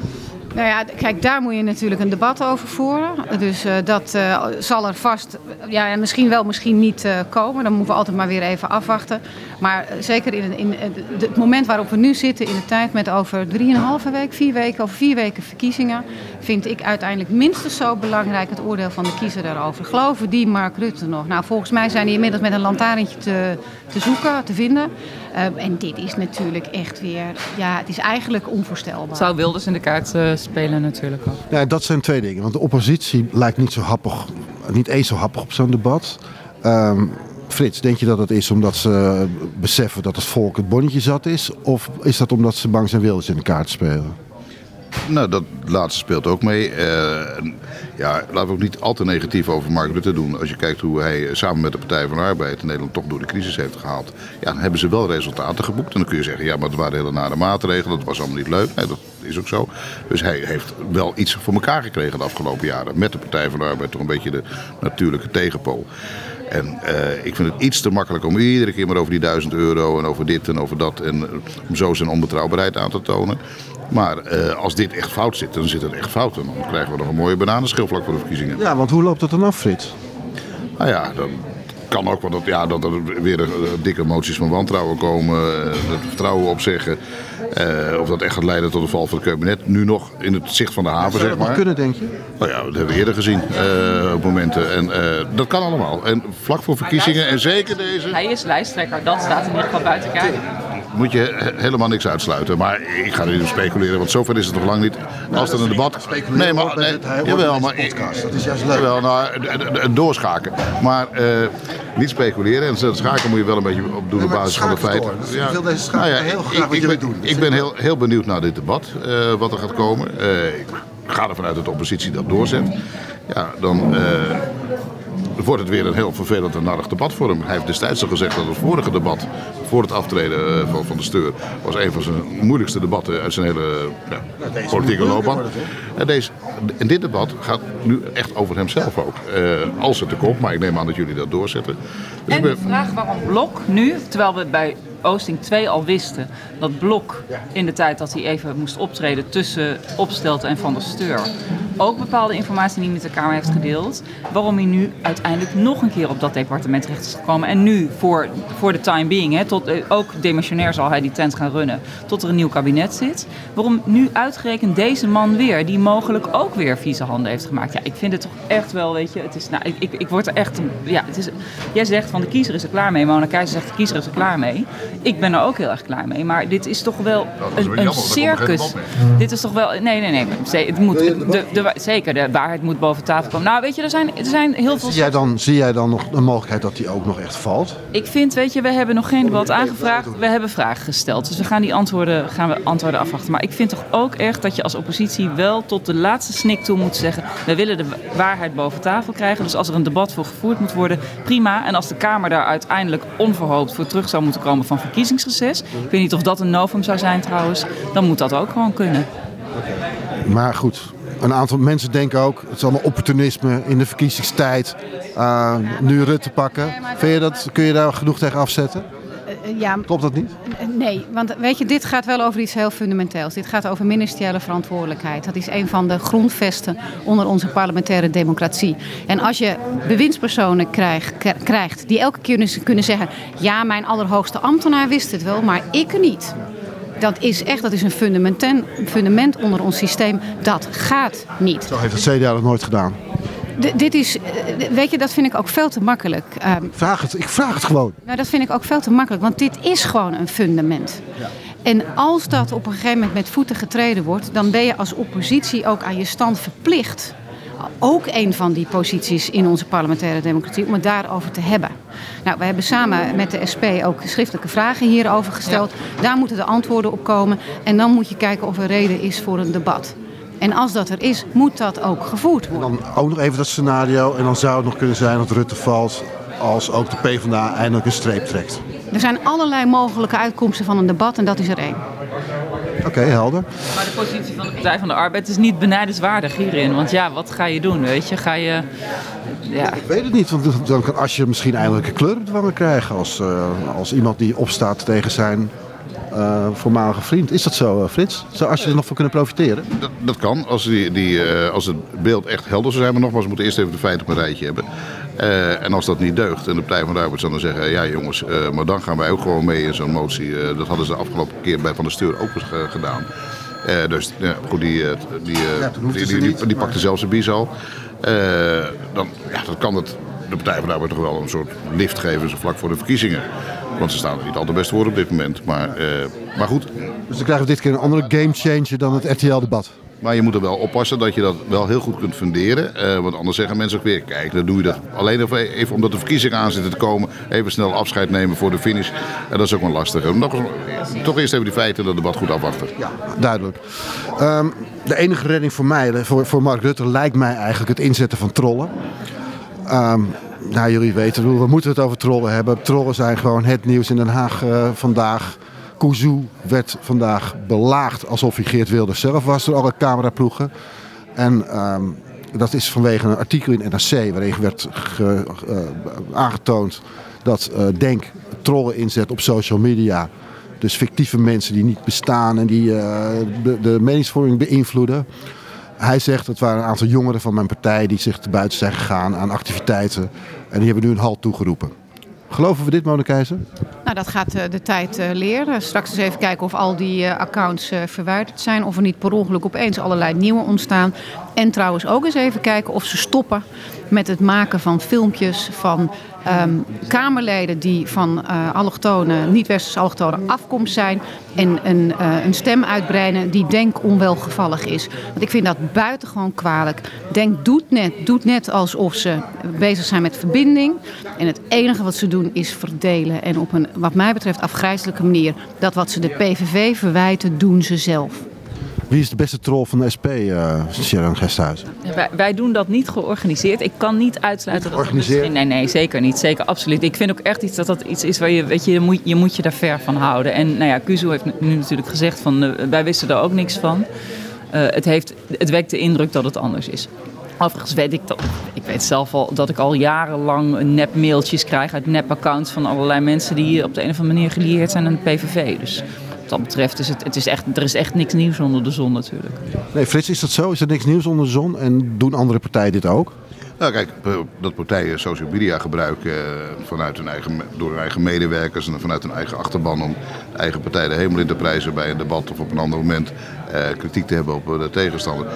Nou ja, kijk, daar moet je natuurlijk een debat over voeren. Dus eh, dat eh, zal er vast, ja, en misschien wel, misschien niet eh, komen. Dan moeten we altijd maar weer even afwachten. Maar eh, zeker in, in, eh, het moment waarop we nu zitten, in de tijd met over drieënhalve week, vier weken, over vier weken verkiezingen, vind ik uiteindelijk minstens zo belangrijk het oordeel van de kiezer daarover. Geloven die Mark Rutte nog? Nou, volgens mij zijn die inmiddels met een lantaarntje te, te zoeken, te vinden. Eh, en dit is natuurlijk echt weer, ja, het is eigenlijk onvoorstelbaar. Zou Wilders in de kaart eh, spelen natuurlijk ook. Ja, dat zijn twee dingen. Want de oppositie lijkt niet zo happig, niet eens zo happig op zo'n debat. Ehm, Frits, denk je dat het is omdat ze beseffen dat het volk het bonnetje zat is? Of is dat omdat ze bang zijn Wilders in de kaart spelen? Nou, dat laatste speelt ook mee. Eh, ja, laten we ook niet al te negatief over Mark Rutte doen. Als je kijkt hoe hij eh, samen met de Partij van de Arbeid Nederland toch door de crisis heeft gehaald. Ja, dan hebben ze wel resultaten geboekt. En dan kun je zeggen, ja, maar het waren hele nare maatregelen. Dat was allemaal niet leuk. Nee, dat is ook zo. Dus hij heeft wel iets voor elkaar gekregen de afgelopen jaren. Met de Partij van de Arbeid toch een beetje de natuurlijke tegenpool. En eh, ik vind het iets te makkelijk om iedere keer maar over die duizend euro en over dit en over dat. En eh, om zo zijn onbetrouwbaarheid aan te tonen. Maar eh, als dit echt fout zit, dan zit het echt fout. En dan krijgen we nog een mooie bananenschil vlak voor de verkiezingen. Ja, want hoe loopt dat dan af, Frits? Nou ja, dan kan ook wel dat, ja, dat er weer dikke moties van wantrouwen komen. dat vertrouwen opzeggen. Eh, of dat echt gaat leiden tot de val van het kabinet. Nu nog in het zicht van de haven, Zou zeg dat maar. kunnen, denk je? Nou ja, dat hebben we eerder gezien eh, op momenten. En eh, dat kan allemaal. En vlak voor verkiezingen, en zeker deze, Hij is lijsttrekker, dat staat in ieder geval buiten kijf. Moet je he- helemaal niks uitsluiten. Maar ik ga er niet op speculeren, want zover is het nog lang niet. Als er een debat... Nee, maar... Nee, jawel, maar... Dat is juist leuk. Jawel, nou, doorschaken. Maar eh, niet speculeren. En schaken moet je wel een beetje op doen Ja, op basis van de feiten. Dus ik wil deze schaak heel graag wat jullie doen. Ik ben heel, heel benieuwd naar dit debat, eh, wat er gaat komen. Eh, ik ga ervan uit dat de oppositie dat doorzet. Ja, dan... wordt het weer een heel vervelend en narrig debat voor hem. Hij heeft destijds al gezegd dat het vorige debat, voor het aftreden eh, van, van de steur, was een van zijn moeilijkste debatten uit zijn hele ja, politieke loopbaan. En, deze, en dit debat gaat nu echt over hemzelf ook. Eh, als het er komt, maar ik neem aan dat jullie dat doorzetten. Dus En de ben- vraag waarom Blok nu, terwijl we bij Oosting 2 al wisten dat Blok in de tijd dat hij even moest optreden tussen Opstelten en Van der Steur ook bepaalde informatie niet met de Kamer heeft gedeeld. Waarom hij nu uiteindelijk nog een keer op dat departement terecht is gekomen. En nu voor, voor de time being, hè, tot, eh, ook demissionair zal hij die tent gaan runnen, tot er een nieuw kabinet zit. Waarom nu uitgerekend deze man weer, die mogelijk ook weer vieze handen heeft gemaakt. Ja, ik vind het toch echt wel, weet je, het is, nou, ik, ik, ik word er echt, ja, het is, jij zegt van de kiezer is er klaar mee, Mona Keizer zegt de kiezer is er klaar mee. Ik ben er ook heel erg klaar mee, maar dit is toch wel is een, circus. Dit is toch wel, nee, nee, nee, het moet, de, de, zeker, de waarheid moet boven tafel komen. Nou, weet je, er zijn, er zijn heel veel... Zie jij, dan, zie jij dan nog een mogelijkheid dat die ook nog echt valt? Ik vind, weet je, we hebben nog geen debat aangevraagd. We hebben vragen gesteld. Dus we gaan die antwoorden, gaan we antwoorden afwachten. Maar ik vind toch ook echt dat je als oppositie wel tot de laatste snik toe moet zeggen... we willen de waarheid boven tafel krijgen. Dus als er een debat voor gevoerd moet worden, prima. En als de Kamer daar uiteindelijk onverhoopt voor terug zou moeten komen van verkiezingsreces... ik weet niet of dat een novum zou zijn trouwens... dan moet dat ook gewoon kunnen. Maar goed, een aantal mensen denken ook, het is allemaal opportunisme in de verkiezingstijd. eh, nu Rutte pakken. Vind je dat, kun je daar genoeg tegen afzetten? Eh, ja, Klopt dat niet? Nee, want weet je, dit gaat wel over iets heel fundamenteels. Dit gaat over ministeriële verantwoordelijkheid. Dat is een van de grondvesten onder onze parlementaire democratie. En als je bewindspersonen krijgt, die elke keer dus kunnen zeggen... ja, mijn allerhoogste ambtenaar wist het wel, maar ik niet. Dat is echt dat is een fundament, fundament onder ons systeem. Dat gaat niet. Zo heeft het CDA dat nooit gedaan. D- dit is, eh, weet je, dat vind ik ook veel te makkelijk. Ehm, Vraag het, ik vraag het gewoon. nou, dat vind ik ook veel te makkelijk, want dit is gewoon een fundament. En als dat op een gegeven moment met voeten getreden wordt, dan ben je als oppositie ook aan je stand verplicht. Ook een van die posities in onze parlementaire democratie, om het daarover te hebben. Nou, we hebben samen met de SP ook schriftelijke vragen hierover gesteld. Daar moeten de antwoorden op komen. En dan moet je kijken of er reden is voor een debat. En als dat er is, moet dat ook gevoerd worden. Dan ook nog even dat scenario. En dan zou het nog kunnen zijn dat Rutte valt als ook de PvdA eindelijk een streep trekt. Er zijn allerlei mogelijke uitkomsten van een debat en dat is er één. Oké, helder. Maar de positie van de Partij van de Arbeid is niet benijdenswaardig hierin. Want ja, wat ga je doen, weet je? Ga je... Ja, Ik weet het niet, want dan kan als je misschien eindelijk een kleur op de wangen krijgen als, eh, als iemand die opstaat tegen zijn eh, voormalige vriend. Is dat zo, eh, Frits? Zou als je er nog van kunnen profiteren? Dat, dat kan, als, die, die, eh, als het beeld echt helder zou zijn. Maar nogmaals, we moeten eerst even de feiten op een rijtje hebben. Eh, en als dat niet deugt en de Partij van de Arbeid zou dan zeggen... ja jongens, maar dan gaan wij ook gewoon mee in zo'n motie. Dat hadden ze de afgelopen keer bij Van der Steur ook gedaan. Dus ja, goed, die, die, Ja, die, die, die, niet, die maar- pakte zelfs de bies al. Dan, ja, dan kan het de Partij van de Arbeid toch wel een soort lift geven... zo vlak voor de verkiezingen. Want ze staan er niet al te best voor op dit moment. Maar, eh, maar goed, Dus dan krijgen we dit keer een andere game changer dan het RTL-debat. maar je moet er wel oppassen dat je dat wel heel goed kunt funderen. Eh, want anders zeggen mensen ook weer, kijk, dan doe je dat alleen even, even omdat de verkiezingen aan zitten te komen. Even snel afscheid nemen voor de finish. En dat is ook wel lastig. Nog, toch eerst even die feiten en dat debat goed afwachten. Ja, duidelijk. Ehm, de enige redding voor mij, voor, voor Mark Rutte, lijkt mij eigenlijk het inzetten van trollen. Ehm, nou, jullie weten, we moeten het over trollen hebben. Trollen zijn gewoon het nieuws in Den Haag eh, vandaag. Kuzu werd vandaag belaagd alsof hij Geert Wilders zelf was door alle cameraploegen. En ehm, dat is vanwege een artikel in NRC waarin werd ge- eh, aangetoond dat eh, Denk trollen inzet op social media. Dus fictieve mensen die niet bestaan en die de meningsvorming beïnvloeden. Hij zegt het waren een aantal jongeren van mijn partij die zich te buiten zijn gegaan aan activiteiten. En die hebben nu een halt toegeroepen. Geloven we dit, Mona Keizer? Nou, dat gaat eh, de tijd eh, leren. Straks eens even kijken of al die eh, accounts verwijderd zijn. Of er niet per ongeluk opeens allerlei nieuwe ontstaan. En trouwens ook eens even kijken of ze stoppen met het maken van filmpjes van ehm, Kamerleden die van eh allochtone, niet-westerse allochtone afkomst zijn. En een, eh, een stem uitbreiden die denk onwelgevallig is. Want ik vind dat buitengewoon kwalijk. Denk doet net, doet net alsof ze bezig zijn met verbinding. En het enige wat ze doen is verdelen. En op een, wat mij betreft, afgrijzelijke manier. Dat wat ze de PVV verwijten, doen ze zelf. Wie is de beste troll van de SP, eh Sharon Gesthuizen? wij, wij doen dat niet georganiseerd. Ik kan niet uitsluiten dat het Georganiseerd? misschien... Nee, nee, zeker niet. Zeker, absoluut. Ik vind ook echt iets dat dat iets is waar je, weet je, je moet, je moet je daar ver van houden. En nou ja, Kuzu heeft nu natuurlijk gezegd van, eh, wij wisten er ook niks van. Eh, het, heeft, het wekt de indruk dat het anders is. Overigens weet ik dat. Ik weet zelf al dat ik al jarenlang nep-mailtjes krijg uit nep-accounts van allerlei mensen die op de een of andere manier gelieerd zijn aan de PVV. Dus dat betreft is het, het is echt, er is echt niks nieuws onder de zon natuurlijk. Nee, Frits, is dat zo? Is er niks nieuws onder de zon? En doen andere partijen dit ook? Nou kijk, eh, dat partijen social media gebruiken eh, vanuit hun eigen, door hun eigen medewerkers en vanuit hun eigen achterban om de eigen partij de hemel in te prijzen bij een debat of op een ander moment eh, kritiek te hebben op eh, de tegenstander.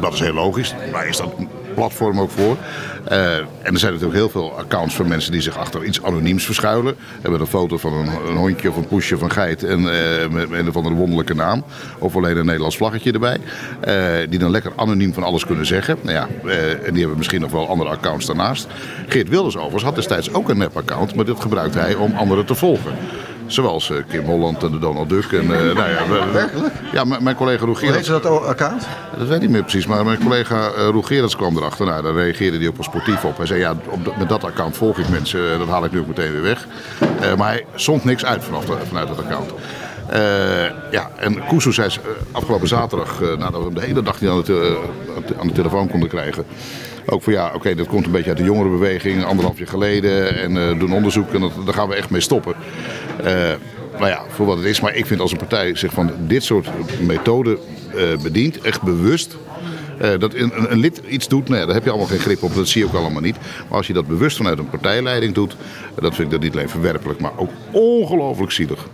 Dat is heel logisch. Daar is dat platform ook voor. Eh, en er zijn natuurlijk heel veel accounts van mensen die zich achter iets anoniems verschuilen. Hebben een foto van een, een hondje of een poesje van geit en eh, met een of andere wonderlijke naam. Of alleen een Nederlands vlaggetje erbij. Eh, die dan lekker anoniem van alles kunnen zeggen. Nou ja, en die hebben misschien nog wel andere accounts daarnaast. Geert Wilders overigens had destijds ook een nep-account, maar dit gebruikte hij om anderen te volgen. Zoals eh, Kim Holland en de Donald Duck. En, eh, nou ja, we- we- ja, mijn collega Roel Hoe heet ze dat account? dat weet ik niet meer precies, maar mijn collega uh, kwam erachter. Nou, daar reageerde hij ook wel sportief op. Hij zei, ja, op met dat account volg ik mensen, dat haal ik nu ook meteen weer weg. Maar hij zond niks uit vanaf de- vanuit dat account. Ja, en Kuzu zei afgelopen zaterdag, eh, nadat we hem de hele dag niet aan de, aan de telefoon konden krijgen. Ook van ja, oké, dat komt een beetje uit de jongerenbeweging, anderhalf jaar geleden. En eh, doen onderzoek en dat, daar gaan we echt mee stoppen. Nou ja, voor wat het is. Maar ik vind als een partij zich van dit soort methoden eh, bedient, echt bewust. Eh, dat een, een- een lid iets doet, nou ja, daar heb je allemaal geen grip op, dat zie je ook allemaal niet. Maar als je dat bewust vanuit een partijleiding doet, dat vind ik dat niet alleen verwerpelijk, maar ook ongelooflijk zielig.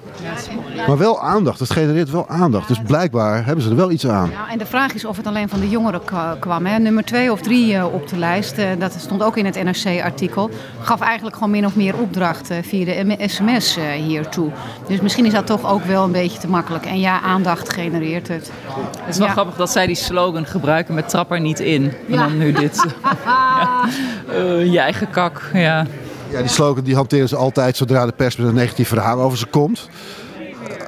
Maar wel aandacht. Het genereert wel aandacht. Dus blijkbaar hebben ze er wel iets aan. Nou, en de vraag is of het alleen van de jongeren kwa- kwam. Hè. Nummer twee of drie eh, op de lijst, eh, dat stond ook in het NRC-artikel, gaf eigenlijk gewoon min of meer opdracht via de sms eh, hiertoe. Dus misschien is dat toch ook wel een beetje te makkelijk. En ja, aandacht genereert het. Het is wel Ja. grappig dat zij die slogan gebruiken met trap er niet in. En Ja. dan nu dit. ja. Eh, je eigen kak, ja. Ja, die slogan die hanteren ze altijd zodra de pers met een negatief verhaal over ze komt.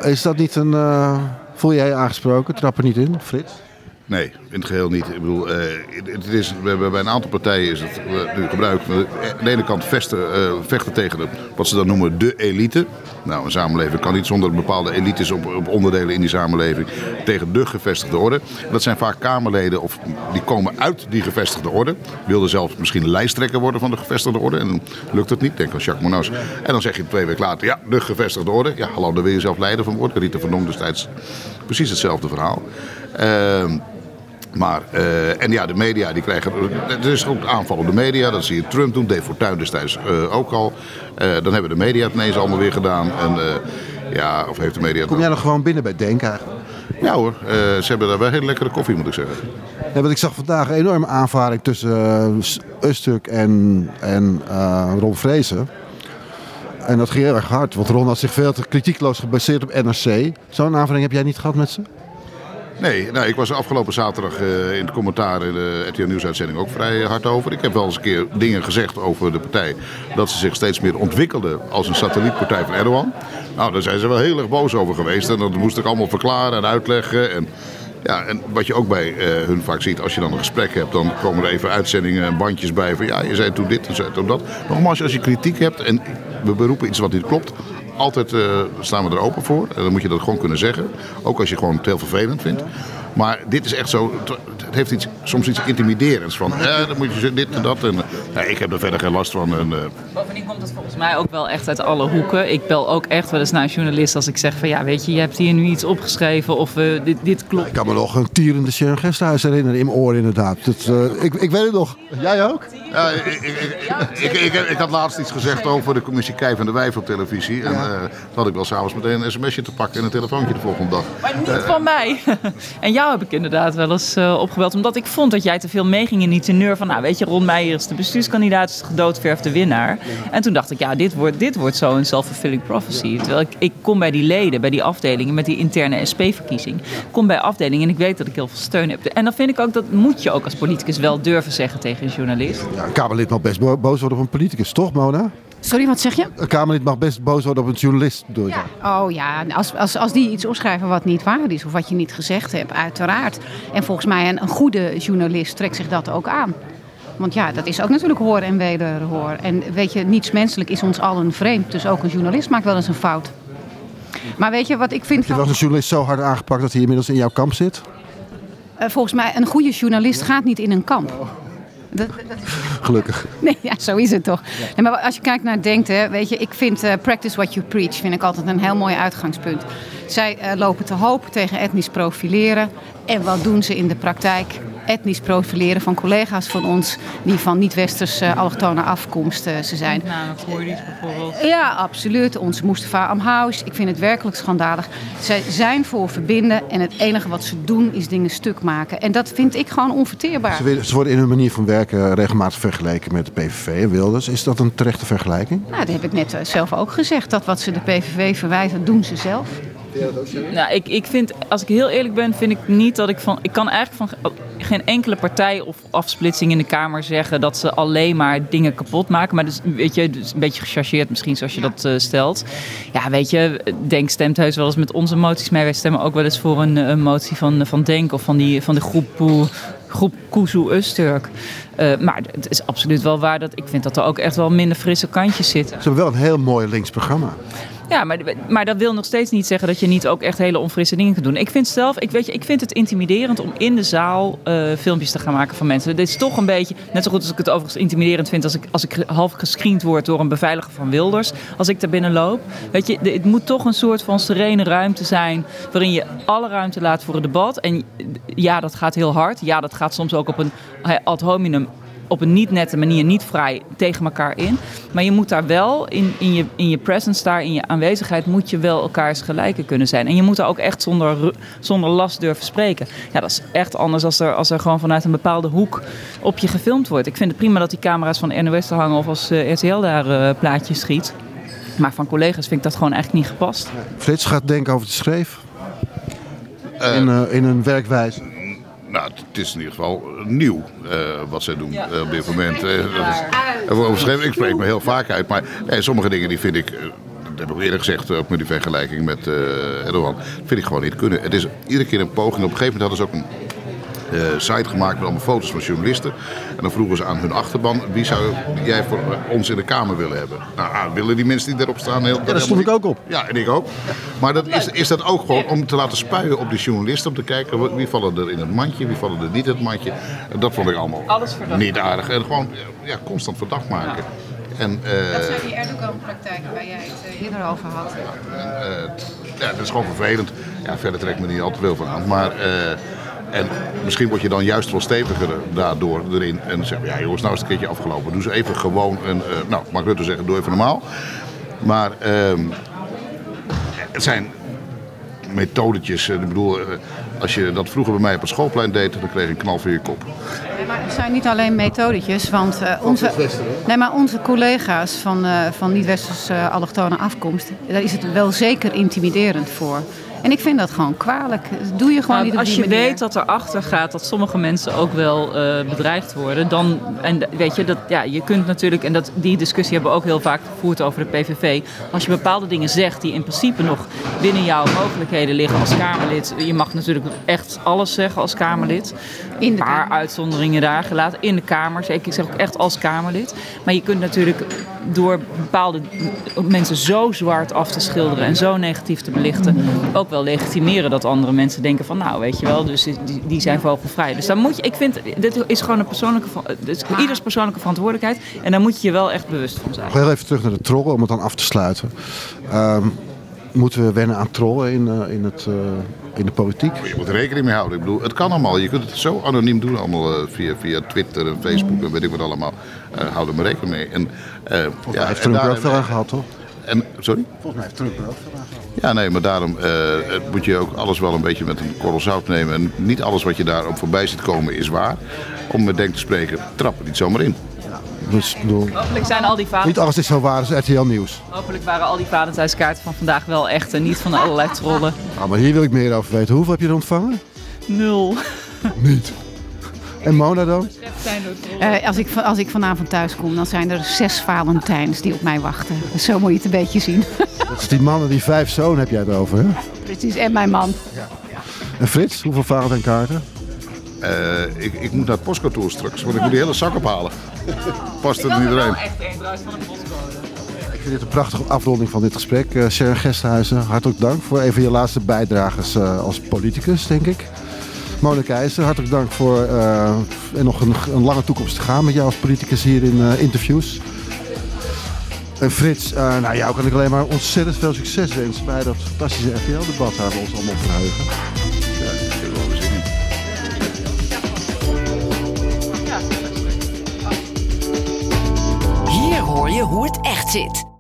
Is dat niet een... eh, voel jij je aangesproken? Trap er niet in, Frits? Nee, in het geheel niet. Ik bedoel, eh, het is, bij een aantal partijen is het nu gebruikt. We- Aan de ene kant vechten, eh, vechten tegen de, wat ze dan noemen de elite. Nou, een samenleving kan niet zonder bepaalde elites op, op onderdelen in die samenleving. Tegen de gevestigde orde. Dat zijn vaak Kamerleden of die komen uit die gevestigde orde. Wilden zelfs misschien lijsttrekker worden van de gevestigde orde. En dan lukt het niet. Denk aan Jacques Monaus. En dan zeg je twee weken later, ja, de gevestigde orde. Ja, hallo, daar wil je zelf leider van worden. Rita van Dong destijds precies hetzelfde verhaal. Ehm maar, eh, en ja, de media die krijgen. Er is ook aanval op de media. Dat zie je Trump doen. Dave Fortuyn destijds eh, ook al. Eh, dan hebben de media het ineens allemaal weer gedaan. En ja, of heeft de media Kom jij nog gewoon binnen bij Denk eigenlijk? Ja hoor, ze hebben daar wel hele lekkere koffie, moet ik zeggen. Ja, want ik zag vandaag een enorme aanvaring tussen uh, Ustuk en, en Ron Vrezen. En dat ging heel erg hard, want Ron had zich veel te kritiekloos gebaseerd op NRC. Zo'n aanvaring heb jij niet gehad met ze? Nee, nou, ik was afgelopen zaterdag eh, in het commentaar in de RTL Nieuwsuitzending ook vrij hard over. Ik heb wel eens een keer dingen gezegd over de partij. Dat ze zich steeds meer ontwikkelde als een satellietpartij van Erdogan. Nou, daar zijn ze wel heel erg boos over geweest. En dat moest ik allemaal verklaren en uitleggen. En, ja, en wat je ook bij eh, hun vaak ziet, als je dan een gesprek hebt, dan komen er even uitzendingen en bandjes bij van ja, je zei toen dit en zei toen dat. Nogmaals, als je kritiek hebt en we beroepen iets wat niet klopt, altijd uh, staan we er open voor. Dan moet je dat gewoon kunnen zeggen. Ook als je gewoon het heel vervelend vindt. Maar dit is echt zo. Het heeft iets, soms iets intimiderends. Van eh, dan moet je dit en dat. En, nou, ik heb er verder geen last van. En, uh... Bovendien komt het volgens mij ook wel echt uit alle hoeken. Ik bel ook echt wel eens naar een journalist als ik zeg van ja, weet je, je hebt hier nu iets opgeschreven of uh, dit, dit klopt. Ik kan me nog een tierende Sharon Gesthuis herinneren in mijn oor inderdaad. Dat, uh, ik, ik weet het nog. Jij ook? Ja, ik, ik, ik, ik, had laatst iets gezegd over de commissie Kijf en de Wijf op televisie. En uh, toen had ik wel s'avonds meteen een sms'je te pakken en een telefoontje de volgende dag. Maar niet uh, van mij. en jou heb ik inderdaad wel eens uh, opgebeld. Omdat ik vond dat jij te veel meeging in die teneur van... nou weet je, Ron Meijer is de bestuurskandidaat, is de gedoodverfde winnaar. En toen dacht ik, ja, dit wordt, dit wordt zo'n self-fulfilling prophecy. Terwijl ik, ik kom bij die leden, bij die afdelingen... met die interne SP-verkiezing. kom bij afdelingen en ik weet dat ik heel veel steun heb. En dan vind ik ook, dat moet je ook als politicus wel durven zeggen tegen een journalist. Ja, een Kamerlid mag best bo boos worden op een politicus, toch Mona? Sorry, wat zeg je? Een Kamerlid mag best boos worden op een journalist. Door ja. Oh ja, als, als, als die iets opschrijven wat niet waar is of wat je niet gezegd hebt, uiteraard. En volgens mij een, een goede journalist trekt zich dat ook aan. Want ja, dat is ook natuurlijk hoor en wederhoor. En weet je, niets menselijk is ons allen vreemd. Dus ook een journalist maakt wel eens een fout. Maar weet je wat ik vind... Heb je eens een journalist zo hard aangepakt dat hij inmiddels in jouw kamp zit? Uh, volgens mij, een goede journalist gaat niet in een kamp. Dat, dat is Gelukkig. Nee, ja, zo is het toch. Nee, maar als je kijkt naar Denkte, weet je, ik vind eh, practice what you preach vind ik altijd een heel mooi uitgangspunt. Zij eh, lopen te hoop tegen etnisch profileren. En wat doen ze in de praktijk? Etnisch profileren van collega's van ons die van niet-westerse allochtone afkomst eh, ze zijn. Koerdisch bijvoorbeeld. Ja, absoluut. Onze Mustafa Amhaus. Ik vind het werkelijk schandalig. Zij zijn voor verbinden en het enige wat ze doen is dingen stuk maken. En dat vind ik gewoon onverteerbaar. Ze, willen- ze worden in hun manier van werken regelmatig vergeleken met de PVV en Wilders. Is dat een terechte vergelijking? Nou, dat heb ik net eh, zelf ook gezegd. Dat wat ze de PVV verwijten, doen ze zelf. Nou, ik, ik vind, als ik heel eerlijk ben, vind ik niet dat ik van. Ik kan eigenlijk van geen enkele partij of afsplitsing in de Kamer zeggen dat ze alleen maar dingen kapot maken. Maar dus, weet je, dus een beetje gechargeerd misschien zoals je dat eh, stelt. Ja, weet je, Denk stemt heus wel eens met onze moties mee. Wij stemmen ook wel eens voor een, een motie van, van Denk of van, die, van de groep, Poe- groep Kuzu Usturk. Eh, maar het is absoluut wel waar dat ik vind dat er ook echt wel minder frisse kantjes zitten. Ze hebben wel een heel mooi links programma. Ja, maar, maar dat wil nog steeds niet zeggen dat je niet ook echt hele onfrisse dingen kunt doen. Ik vind zelf, ik, weet je, ik vind het intimiderend om in de zaal eh, filmpjes te gaan maken van mensen. Dit is toch een beetje, net zo goed als ik het overigens intimiderend vind als ik, als ik half gescreend word door een beveiliger van Wilders. Als ik daar binnen loop. Weet je, het moet toch een soort van serene ruimte zijn waarin je alle ruimte laat voor het debat. En ja, dat gaat heel hard. Ja, dat gaat soms ook op een eh, ad hominem op een niet nette manier, niet vrij tegen elkaar in. Maar je moet daar wel, in, in, je, in je presence daar, in je aanwezigheid, moet je wel elkaars gelijken kunnen zijn. En je moet daar ook echt zonder, zonder last durven spreken. Ja, dat is echt anders als er, als er gewoon vanuit een bepaalde hoek op je gefilmd wordt. Ik vind het prima dat die camera's van de NOS er hangen of als eh, RTL daar eh, plaatjes schiet. Maar van collega's vind ik dat gewoon eigenlijk niet gepast. Frits gaat denken over de schreef. in, eh, in een werkwijze. Nou, het is in ieder geval nieuw eh, wat zij doen eh, op dit moment. Eh, ik spreek me heel vaak uit, maar sommige dingen die vind ik, dat heb ik eerder gezegd, ook met die vergelijking met eh Erdogan, vind ik gewoon niet kunnen. Het is iedere keer een poging. Op een gegeven moment hadden ze ook een site gemaakt met allemaal foto's van journalisten. En dan vroegen ze aan hun achterban, wie zou jij voor eh, ons in de Kamer willen hebben? Nou, ah, willen die mensen die daarop staan heel... Ja, daar stond ik ook op. Ja, en ik ook. Maar dat is, is dat ook gewoon om te laten spuien op die journalisten. Om te kijken wie- vallen er in het mandje, wie vallen er niet in het mandje. En dat vond ik allemaal Alles verdacht niet aardig. En gewoon ja, constant verdacht maken. En, eh, Dat zijn die Erdogan-praktijken waar jij het eh, eerder over had. eh, ja, dat is gewoon vervelend. Ja, verder trek ik me niet al te veel van aan. Maar, eh, en misschien word je dan juist wel steviger daardoor erin. En dan zeg je, ja jongens, nou is het een keertje afgelopen. Doe ze even gewoon een, eh, nou, mag Rutte zeggen, doe even normaal. Maar ehm, het zijn methodetjes. Eh, Ik bedoel, eh, als je dat vroeger bij mij op het schoolplein deed, dan kreeg je een knal voor je kop. Nee, maar het zijn niet alleen methodetjes, want eh, onze, nee, maar onze collega's van, eh, van niet-westerse allochtone afkomst, daar is het wel zeker intimiderend voor. En ik vind dat gewoon kwalijk. Dat doe je gewoon Nou, niet op als je manier. weet dat erachter gaat dat sommige mensen ook wel eh, bedreigd worden, dan en weet je dat ja, je kunt natuurlijk en dat die discussie hebben we ook heel vaak gevoerd over de PVV. Als je bepaalde dingen zegt die in principe nog binnen jouw mogelijkheden liggen als Kamerlid, je mag natuurlijk echt alles zeggen als Kamerlid. In Een de paar Kamer. uitzonderingen daar gelaten in de Kamer. Zeker, ik zeg ook echt als Kamerlid. Maar je kunt natuurlijk door bepaalde mensen zo zwart af te schilderen en zo negatief te belichten, ook wel legitimeren dat andere mensen denken van nou weet je wel, dus die, die zijn vogelvrij. Dus dan moet je, ik vind, dit is gewoon een persoonlijke, is ieders persoonlijke verantwoordelijkheid en daar moet je je wel echt bewust van zijn. Nog heel even terug naar de trollen om het dan af te sluiten. Ehm, moeten we wennen aan trollen in, eh, in, het, eh, in de politiek? Maar je moet er rekening mee houden. Ik bedoel, het kan allemaal. Je kunt het zo anoniem doen, allemaal eh, via, via Twitter en Facebook en weet ik wat allemaal. Eh hou er maar rekening mee. En, eh, Ja, heeft Trump daarom- veel aan gehad, toch? En, sorry? Volgens mij heeft Trump er ook veel aan gehad. Ja, nee, maar daarom moet je ook alles wel een beetje met een korrel zout nemen. En niet alles wat je daarop voorbij ziet komen is waar. Om met denk te spreken, trap er niet zomaar in. Dus, bedoel, Hopelijk zijn al die vaders, niet alles is zo waar als RTL Nieuws. hopelijk waren al die Valentijnskaarten van vandaag wel echt en niet van allerlei trollen. Nou, maar hier wil ik meer over weten. Hoeveel heb je er ontvangen? Nul. Niet. En Mona dan? Eh, als, ik, als ik vanavond thuis kom, dan zijn er zes Valentijns die op mij wachten. Dus zo moet je het een beetje zien. Dat is die man en die vijf zoon heb jij het over, hè? Precies, en mijn man. En Frits, hoeveel Valentijnkaarten? Eh, ik, ik moet naar het postkantoor straks, want ik moet die hele zak ophalen. Past het niet iedereen? echt één trouwens van de postcode. Ik vind dit een prachtige afronding van dit gesprek. Eh Sharon Gesthuizen, hartelijk dank voor een van je laatste bijdragers eh, als politicus, denk ik. Mona Keizer, hartelijk dank voor uh, en nog een, een, lange toekomst te gaan met jou als politicus hier in uh, interviews. En Frits, uh, nou jou kan ik alleen maar ontzettend veel succes wensen bij dat fantastische RTL-debat waar we ons allemaal verheugen. Hoor je hoe het echt zit.